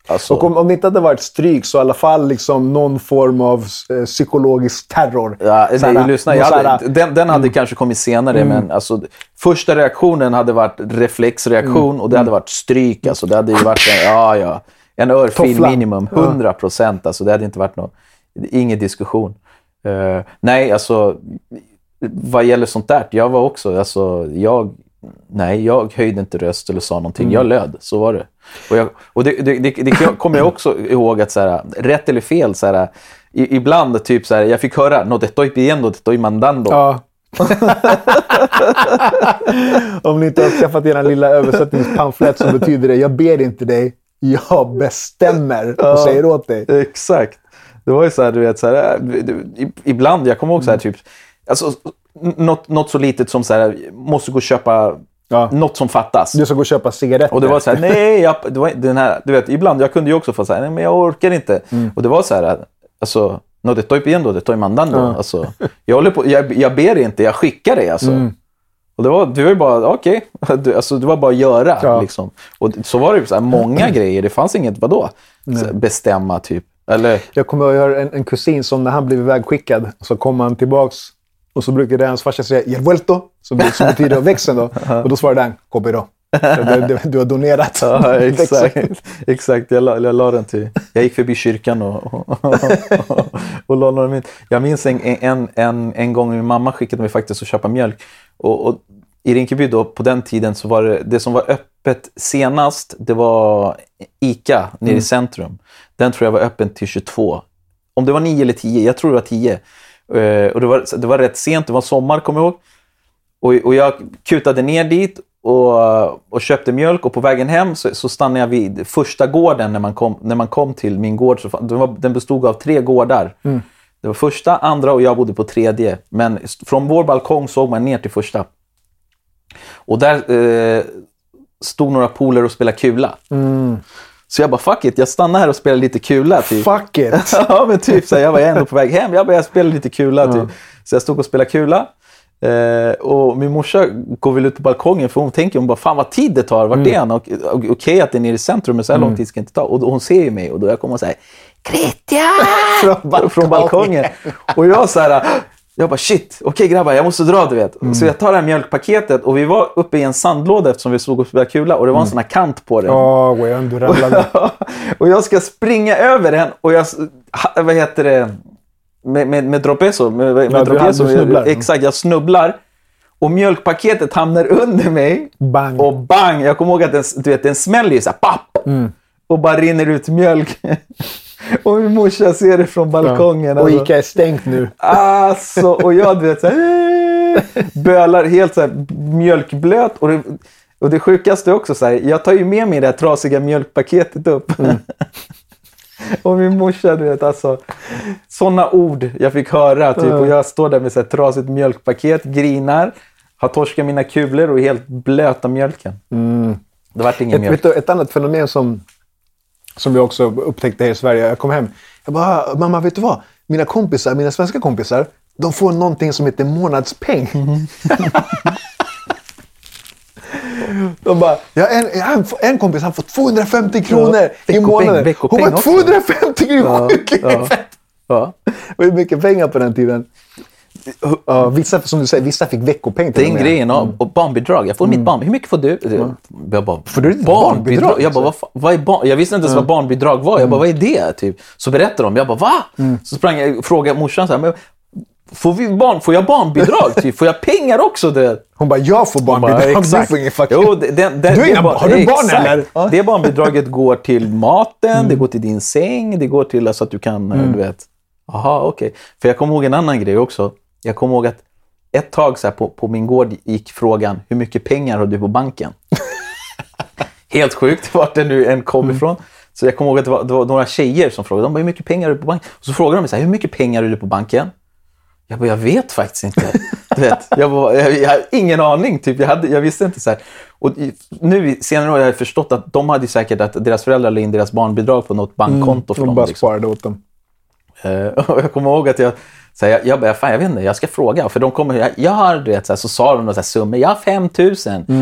Alltså, Och om, om det inte hade varit stryk så i alla fall liksom någon form av eh, psykologisk terror. Ja, nej, lyssna, jag hade, den, den hade kanske kommit senare, men alltså, första reaktionen hade varit reflexreaktion och det hade varit stryk. Alltså, det hade ju varit en, ja, ja, en örfil Toffla. minimum, 100 procent. Alltså, det hade inte varit någon, ingen diskussion. Eh, nej, alltså vad gäller sånt där, jag var också, alltså, jag, nej, jag höjde inte röst eller sa någonting. Jag löd, så var det. Och, jag, och det, det, det, det kommer jag också ihåg att så här, rätt eller fel, så här, i, ibland typ så här, jag fick höra no te estoy pidiendo, te estoy mandando. Ja. Om ni inte har skaffat er lilla översättningspamflet så betyder det jag ber inte dig, jag bestämmer och säger åt dig. Exakt. Det var ju så här, du vet, så här, i- ibland, jag kommer ihåg så här, typ, alltså, något, något så litet som så här, måste gå och köpa Ja. något som fattas. Du ska gå och köpa cigaretter. Och det var så här, nej, jag, det var den här, du vet, ibland, jag kunde ju också få så här, nej men jag orkar inte. Mm. Och det var så här, alltså, No, te estoy pidiendo, te estoy mandando. Ja. Alltså, jag, håller på, jag, jag ber inte, jag skickar det. Alltså. Mm. Och det var, det var ju bara, okej, Du- alltså, det var bara att göra. Ja. Liksom. Och så var det ju så här, många grejer. Det fanns inget, vadå? Så bestämma typ. Eller, Jag kommer jag har en, en kusin som när han blev ivägskickad så kom han tillbaks och så brukade hans farsa säga “y el vuelto” som, som betyder växeln då. Och då svarade han “copy då”. Du, du, du har donerat. Ja, exakt. exakt. Jag, la, jag la den till... Jag gick förbi kyrkan och, och, och, och la några mynt. Jag minns en, en, en, en gång min mamma skickade mig faktiskt att köpa mjölk. Och, och I Rinkeby då, på den tiden, så var det, det som var öppet senast, det var ICA nere i centrum. Den tror jag var öppen till 22. Om det var 9 eller 10, jag tror det var 10. Eh, och det var, det var rätt sent, det var sommar kommer jag ihåg. Och, och jag kutade ner dit och, och köpte mjölk och på vägen hem så, så stannade jag vid första gården när man kom, när man kom till min gård. Så, den, var, den bestod av tre gårdar. Det var första, andra och jag bodde på tredje. Men från vår balkong såg man ner till första. Och där eh, stod några poler och spelade kula. Så jag bara fuck it, jag stannar här och spelar lite kula. Typ. Fuck it! ja, men typ så här, jag var ändå på väg hem. Jag började spela lite kula. Typ. Så jag stod och spelade kula. Eh, och min morsa går väl ut på balkongen för hon tänker hon bara, fan vad tid det tar. Vart är han? Okej att det är nere i centrum, men så här lång tid ska det inte ta. Och, och hon ser ju mig och då jag kommer och säger Christian! Från balkongen. Från balkongen. Och jag så här, jag bara shit, okej grabbar, jag måste dra du vet. Så jag tar det här mjölkpaketet och vi var uppe i en sandlåda eftersom vi stod och spelade kula och det var en sån här kant på den. Åh, weón, du ramlade. och jag ska springa över den och jag, vad heter det, med, med, med dropeso. Med, med Ja, du- dropeso du snubblar. Exakt, jag snubblar. Och mjölkpaketet hamnar under mig. Bang. Och bang! Jag kommer ihåg att den, du vet, den smäller ju såhär, papp! Mm. Och bara rinner ut mjölk. och min morsa ser det från balkongen. Och alltså. Ica är stängt nu. Alltså, och jag du vet såhär, bölar helt såhär mjölkblöt. Och det, och det sjukaste också så här, jag tar ju med mig det här trasiga mjölkpaketet upp. och min morsa, du vet alltså, sådana ord jag fick höra. Typ, och jag står där med så här trasigt mjölkpaket, grinar, har torskat mina kulor och är helt blöt av mjölken. Det vart ingen Ett, mjölk. vet du, ett annat fenomen som, som vi också upptäckte här i Sverige. Jag kom hem. Jag bara, mamma vet du vad? Mina kompisar, mina svenska kompisar, de får någonting som heter månadspeng. De bara, ja, en, en, en kompis han får 250 kronor i veckopeng, månaden. Hon bara, också. 250 kronor! Ja, ja. Ja. Det var mycket pengar på den tiden. Ja, vissa, som du säger, vissa fick veckopeng till Den grejen, ja. och barnbidrag. Jag får mitt barn. Hur mycket får du? Jag bara, Får du inte barnbidrag? Jag bara, vad, vad är barn? Jag visste inte ens vad barnbidrag var. Jag bara, vad är det? Typ. Så berättade de. Jag bara, va? Så sprang jag och frågade morsan så här, men, får, vi barn, får jag barnbidrag? Typ? Får jag pengar också? Det? Hon bara, jag får barnbidrag, du får ingen fucking... Jo, det, det, det, Du har inga- du barn, exakt. eller? Det barnbidraget går till maten, det går till din säng, det går till alltså, att du kan, eh, du vet. Jaha, okej. För jag kommer ihåg en annan grej också. Jag kommer ihåg att ett tag så här, på, på min gård gick frågan, hur mycket pengar har du på banken? Helt sjukt vart det nu än kom ifrån. Så jag kommer ihåg att det var, det var några tjejer som frågade, de bara, hur mycket pengar har du på banken? Och så frågade de mig, så här, hur mycket pengar har du på banken? Jag bara, jag vet faktiskt inte. Du vet, jag, bara, jag, jag har ingen aning. Typ. Jag, hade, jag visste inte. så här. Och nu senare har jag förstått att de hade säkert att deras föräldrar la in deras barnbidrag på något bankkonto för De dem. bara Liksom. sparade åt dem. Eh, och jag kommer ihåg att jag, så jag, jag, bara, fan, jag vet inte, jag ska fråga. För de kommer, jag, jag har, du vet, så, här, så sa de några summor. Jag har 5 000.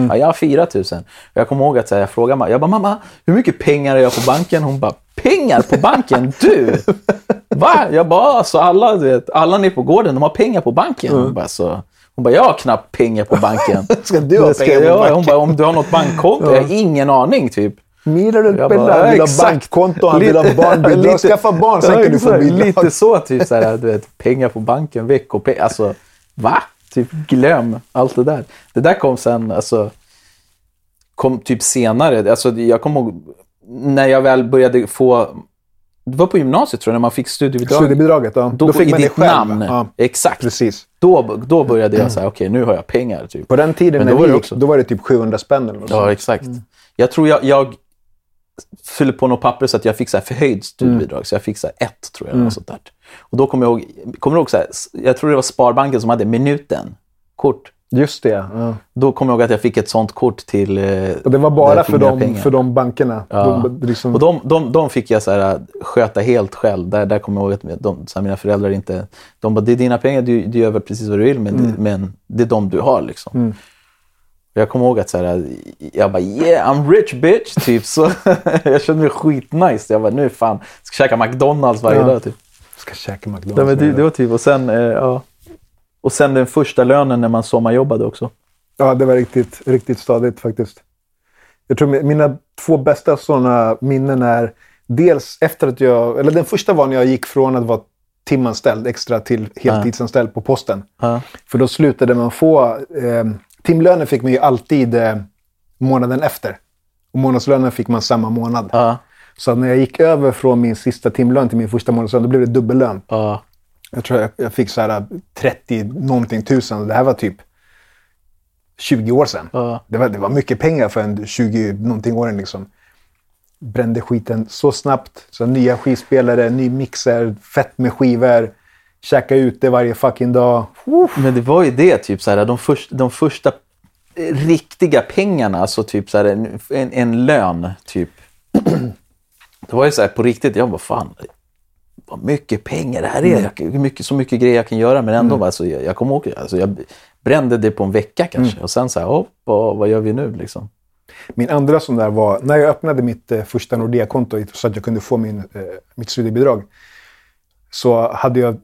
Ja, jag har 4 000. Och jag kommer ihåg att så här, jag frågade mamma, jag bara, mamma, hur mycket pengar har jag på banken? Hon bara, pengar på banken? Du! Va? Jag bara, "Ja, så alla, du vet, alla nere på gården, de har pengar på banken. Hon bara, så, hon bara, jag har knappt pengar på banken. Ska du ha pengar på banken? Hon bara, om du har något bankkonto? Jag har ingen aning, typ. Mira du Jag bara, han vill ha bankkonto, han vill ha barnbidrag. Skaffa barn, sen kan du få bidrag. Lite så, typ så här, du vet, pengar på banken, veckopeng. Alltså, va? Typ glöm allt det där. Det där kom sen, alltså, kom typ senare. Alltså, jag kommer ihåg när jag väl började få, det var på gymnasiet tror jag, när man fick studiebidrag. Studiebidraget, ja. Då, Då fick man det själv, namn. ja. Exakt. Precis. Då, då började jag säga, okej nu har jag pengar. Typ. På den tiden när vi gick, också- då var det typ 700 spänn eller något Ja, exakt. Jag tror jag, jag fyllde på något papper så att jag fick så här förhöjd studiebidrag. Så jag fick så ett, tror jag. eller Något sånt där. Och då kommer jag ihåg, kommer du ihåg så här, jag tror det var Sparbanken som hade minuten. Kort. Just det, ja. Då kommer jag ihåg att jag fick ett sånt kort till... eh, Och det var bara för de, pengar. för de bankerna. Ja. De, liksom, Och de, de, de fick jag så här, sköta helt själv. Där, där kommer jag ihåg att de, här, mina föräldrar inte... De bara, det är dina pengar, du, du gör väl precis vad du vill, men, Mm. men det är de du har. Liksom. Jag kommer ihåg att så här, jag bara yeah I'm rich bitch, typ. Så jag kände mig skitnice. Jag bara, nu fan, ska käka McDonalds varje Ja. dag. Typ. ska käka McDonalds. Ja, men det, det var typ, och sen, eh, ja. Och sen den första lönen när man sommarjobbade också. Ja, det var riktigt, riktigt stadigt faktiskt. Jag tror mi- mina två bästa sådana minnen är dels efter att jag... Eller den första var när jag gick från att vara timanställd extra till heltidsanställd på posten. Ja. För då slutade man få... Eh, timlönen fick man ju alltid eh, månaden efter. Och månadslönen fick man samma månad. Ja, Så när jag gick över från min sista timlön till min första månadslön, då blev det dubbellön. ja, Jag tror jag, jag fick så här 30 någonting tusen. Det här var typ 20 år sedan. ja. Det, var, det var mycket pengar för en 20 någonting åring liksom. Brände skiten så snabbt. Så nya skivspelare, ny mixer, fett med skivor. Käka ute varje fucking dag. Men det var ju det, typ så här, de, först, de första eh, riktiga pengarna, alltså typ så här, en, en, en lön, typ. Det var ju så här på riktigt, jag bara fan, vad mycket pengar det här är. Hur mycket, så mycket grejer jag kan göra, men ändå, alltså, jag, jag kommer ihåg, alltså, jag brände det på en vecka kanske. Och sen så här, hopp, vad, vad gör vi nu liksom? Min andra sån där var, när jag öppnade mitt eh, första Nordea-konto så att jag kunde få min, eh, mitt studiebidrag. Så hade jag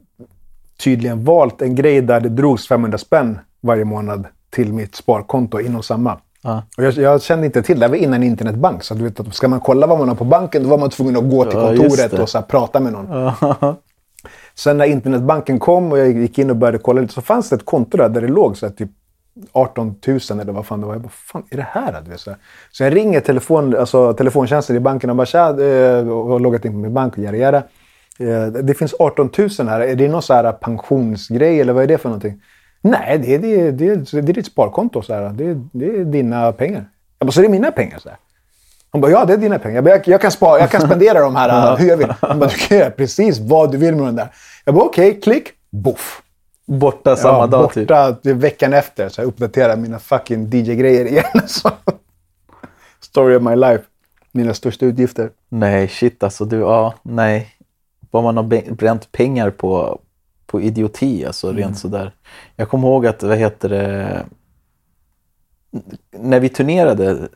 tydligen valt en grej där det drogs 500 spänn varje månad till mitt sparkonto inom samma. Ja. Och jag, jag kände inte till det, det var innan internetbank. Så du vet, att ska man kolla vad man har på banken, då var man tvungen att gå till Ja, kontoret och så här, prata med någon. Sen när internetbanken kom och jag gick in och började kolla lite så fanns det ett konto där, där det låg så här, typ 18 000 eller vad fan det var. Jag bara, fan är det här? Du vet, så, här. så jag ringer telefon, alltså, telefontjänsten i banken och bara tja, eh, och har loggat in på min bank och göra göra. Eh, Det finns 18 000 här. Är det någon så här pensionsgrej eller vad är det för någonting? Nej, det är, det är, det är, det är ditt sparkonto. Så här. Det, är, det är dina pengar. Jag bara, så det är mina pengar? Så här. Hon bara, ja det är dina pengar. Jag, bara, jag, jag, kan, spara, jag kan spendera de här hur jag vill. Hon bara, du kan göra precis vad du vill med den där. Jag bara, okej, klick, boff. Borta samma ja, dag borta typ. veckan efter. Så jag uppdaterar mina fucking DJ-grejer igen. Så. Story of my life. Mina största utgifter. Nej, shit alltså. Du, ja, nej. Vad man har bränt pengar på, på idioti, alltså Mm. rent sådär. Jag kommer ihåg att, vad heter det, när vi turnerade,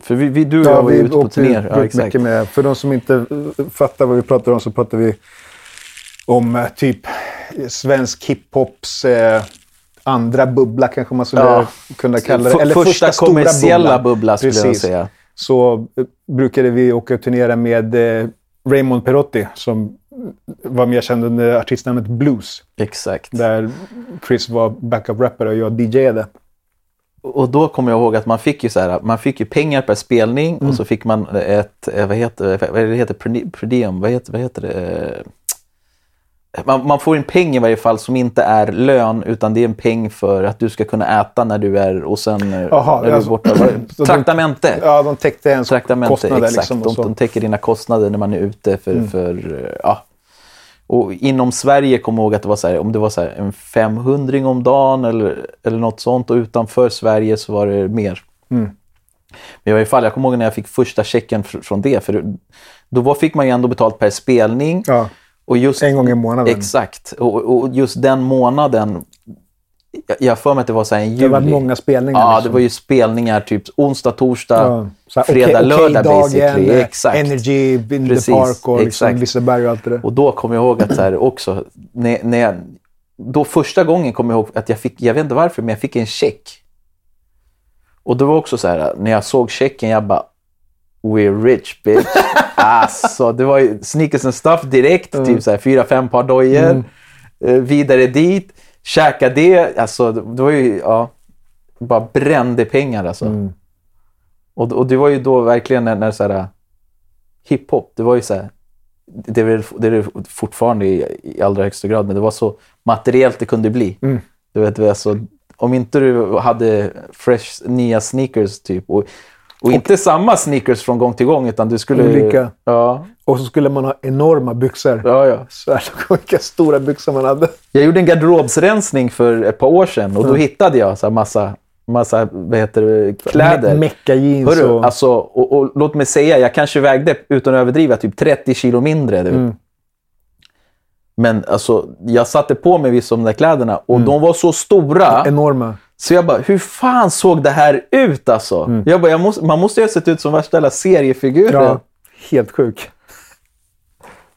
för vi, vi, du och jag var ju ute på ut Ja, mycket med. För de som inte fattar vad vi pratar om så pratar vi om eh, typ svensk hiphops eh, andra bubbla kanske man skulle Ja. kunna kalla det. Eller första första, stora kommersiella bubbla skulle jag Precis. säga. Så eh, brukade vi åka och turnera med eh, Raymond Perotti som var mer känd under artistnamnet Blues. Exakt. Där Chris var backup-rappare och jag DJade. Och då kommer jag ihåg att man fick ju så här, man fick ju pengar per spelning Mm. och så fick man ett, eh, vad heter, vad det heter, per diem, vad heter, vad heter det? Man, man får en peng i varje fall som inte är lön utan det är en peng för att du ska kunna äta när du är och sen eh, Jaha, när du är alltså- borta. De- Traktamente! Ja, de täckte ens Traktamente, kostnader. exakt. Liksom, de, de täcker dina kostnader när man är ute för, Mm. för eh, ja. Och inom Sverige jag ihåg att det var så här, om det var så här en 500 om dagen eller, eller något sånt och utanför Sverige så var det mer. Mm. Men i varje fall, jag kommer ihåg när jag fick första checken fr- från det. För då var, fick man ju ändå betalt per spelning. Ja, Och just, en gång i månaden. Exakt. Och, och just den månaden, jag- har för mig att det var så här en juli. Det var många spelningar. Ja, liksom. det var ju spelningar typ onsdag, torsdag, Ja, fredag, okej- lördag okej-dagen, basically. eh, Exakt. Energy, in Precis, the park och liksom. Liseberg och allt det där. Och då kommer jag ihåg att så här också, när, när jag, då första gången kommer jag ihåg att jag fick, jag vet inte varför, men jag fick en check. Och det var också så här, när jag såg checken, jag bara We're rich bitch. alltså, det var ju sneakers and stuff direkt. Typ så här fyra, fem par dojor. Eh, vidare dit. Käka det. Alltså, det var ju, ja. Bara brände pengar alltså. Och, och det var ju då verkligen när, när så här, hiphop, det var ju så här, det är, det är det fortfarande i, i allra högsta grad, men det var så materiellt det kunde bli. Du vet, det var så, om inte du hade fresh nya sneakers typ och Och inte samma sneakers från gång till gång, utan du skulle... Olika. Ja, Och så skulle man ha enorma byxor. ja, ja. Så här, vilka stora byxor man hade. Jag gjorde en garderobsrensning för ett par år sedan och då hittade jag så här massa, massa vad heter det, kläder. Me- Mecka jeans Hörru, och... alltså, och, och, låt mig säga, jag kanske vägde, utan att överdriva, typ 30 kilo mindre. Mm. Men alltså, jag satte på mig vissa av de där kläderna och Mm. de var så stora. Enorma. Så jag bara, hur fan såg det här ut alltså? Mm. Jag bara, jag måste, man måste ju ha sett ut som värsta jävla seriefiguren. Ja, helt sjuk.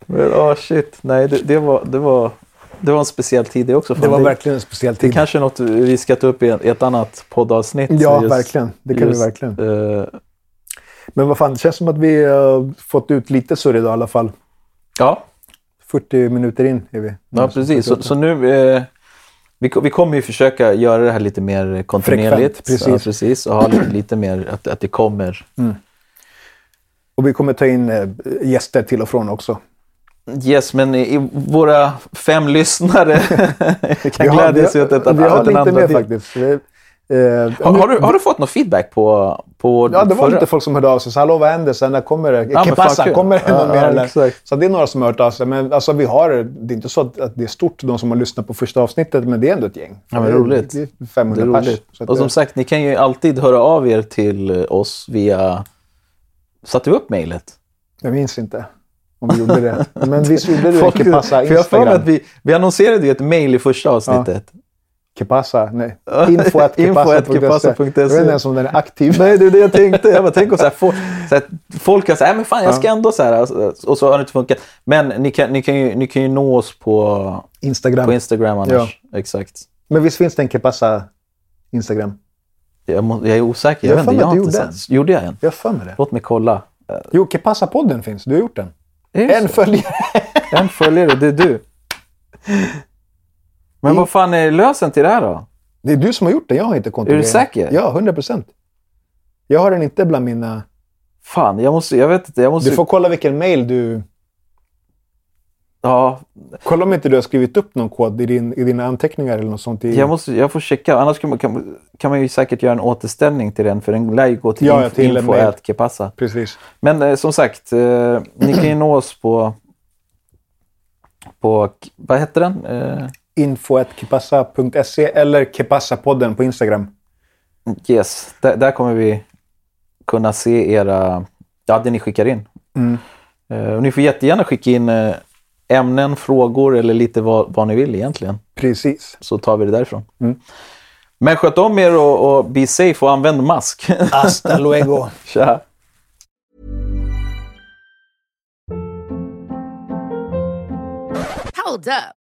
Men, oh, shit. Nej, det, det, var, det, var, det var en speciell tid det också. Det Fan, var verkligen en speciell tid. Kanske något vi ska ta upp i ett, annat poddavsnitt. Ja, verkligen. Det kan vi verkligen. eh, Men vad fan, det känns som att vi har fått ut lite surr idag i alla fall. ja, 40 minuter in är vi. ja, precis. Så, så nu... Eh, vi, vi kommer ju försöka göra det här lite mer kontinuerligt. Precis. Ja, precis. Och ha lite, lite mer att, att det kommer. Och vi kommer ta in eh, gäster till och från också. Yes, men i, i våra fem lyssnare kan Vi har- glädjas vi åt har- att, att, Vi har att en lite mer faktiskt. Eh, Har, har, du, har du fått någon feedback på, på Ja, det var förra? lite folk som hörde av sig. Så, Hallå, vad händer sen? När kommer det? men que fan, passa? kul. Kommer det Ja, någon mer? ja, eller? Så det är några som har hört av sig. Men alltså, vi har, det är inte så att, det är stort, de som har lyssnat på första avsnittet, men det är ändå ett gäng. Ja, men Det är- roligt. Det är Det 500 är pers. roligt. Att Och som det- sagt, ni kan ju alltid höra av er till oss via... Satte vi upp mejlet? Jag minns inte om vi gjorde det. Men visst gjorde du Folk- que passa för jag Instagram? att vi, vi annonserade ju ett mejl i första avsnittet. Que passa? Nej. Info at. Jag vet inte ens om den är aktiv. Nej, det är det jag tänkte. Jag bara, tänk om så här, folk, så här, folk kan säga, "Nej, men fan jag ska ändå så här, och så har det inte funkat. Men ni kan, ni kan, ju, ni kan ju nå oss på, Instagram. på Instagram annars. Exakt. Men visst finns det en que passa Instagram? Jag, må, jag är osäker. Jag Jag, vet inte. Jag har inte gjorde sett. Gjorde jag en? Jag för mig det. Låt mig kolla. Jo, que passa-podden finns. Du har gjort den. En så? följare. En följare, det är du. Men vad fan är lösen till det här då? Det är du som har gjort den. Jag har inte kontrollerat. säker? Ja, 100 procent. Jag har den inte bland mina... Fan, jag måste, jag vet inte, jag måste... Du får kolla vilken mail du... Ja, Kolla om inte du har skrivit upp någon kod i, din, i dina anteckningar eller något sånt. I... jag, måste, jag får checka. Annars kan man, kan, kan man ju säkert göra en återställning till den, för den lär ju gå till, Ja, inf- till info mail. at Kepassa. Precis. Men eh, som sagt, eh, ni kan ju nå oss på... På, vad heter den? Eh, info.kepassa.se eller Kepassa-podden på Instagram. yes, där, där kommer vi kunna se era... Ja, det ni skickar in. Mm. Och ni får jättegärna skicka in eh, ämnen, frågor eller lite vad, vad ni vill egentligen. Precis. Så tar vi det därifrån. Mm. Men sköt om er och, och be safe och använd mask. Hasta luego. Tja! Hold up.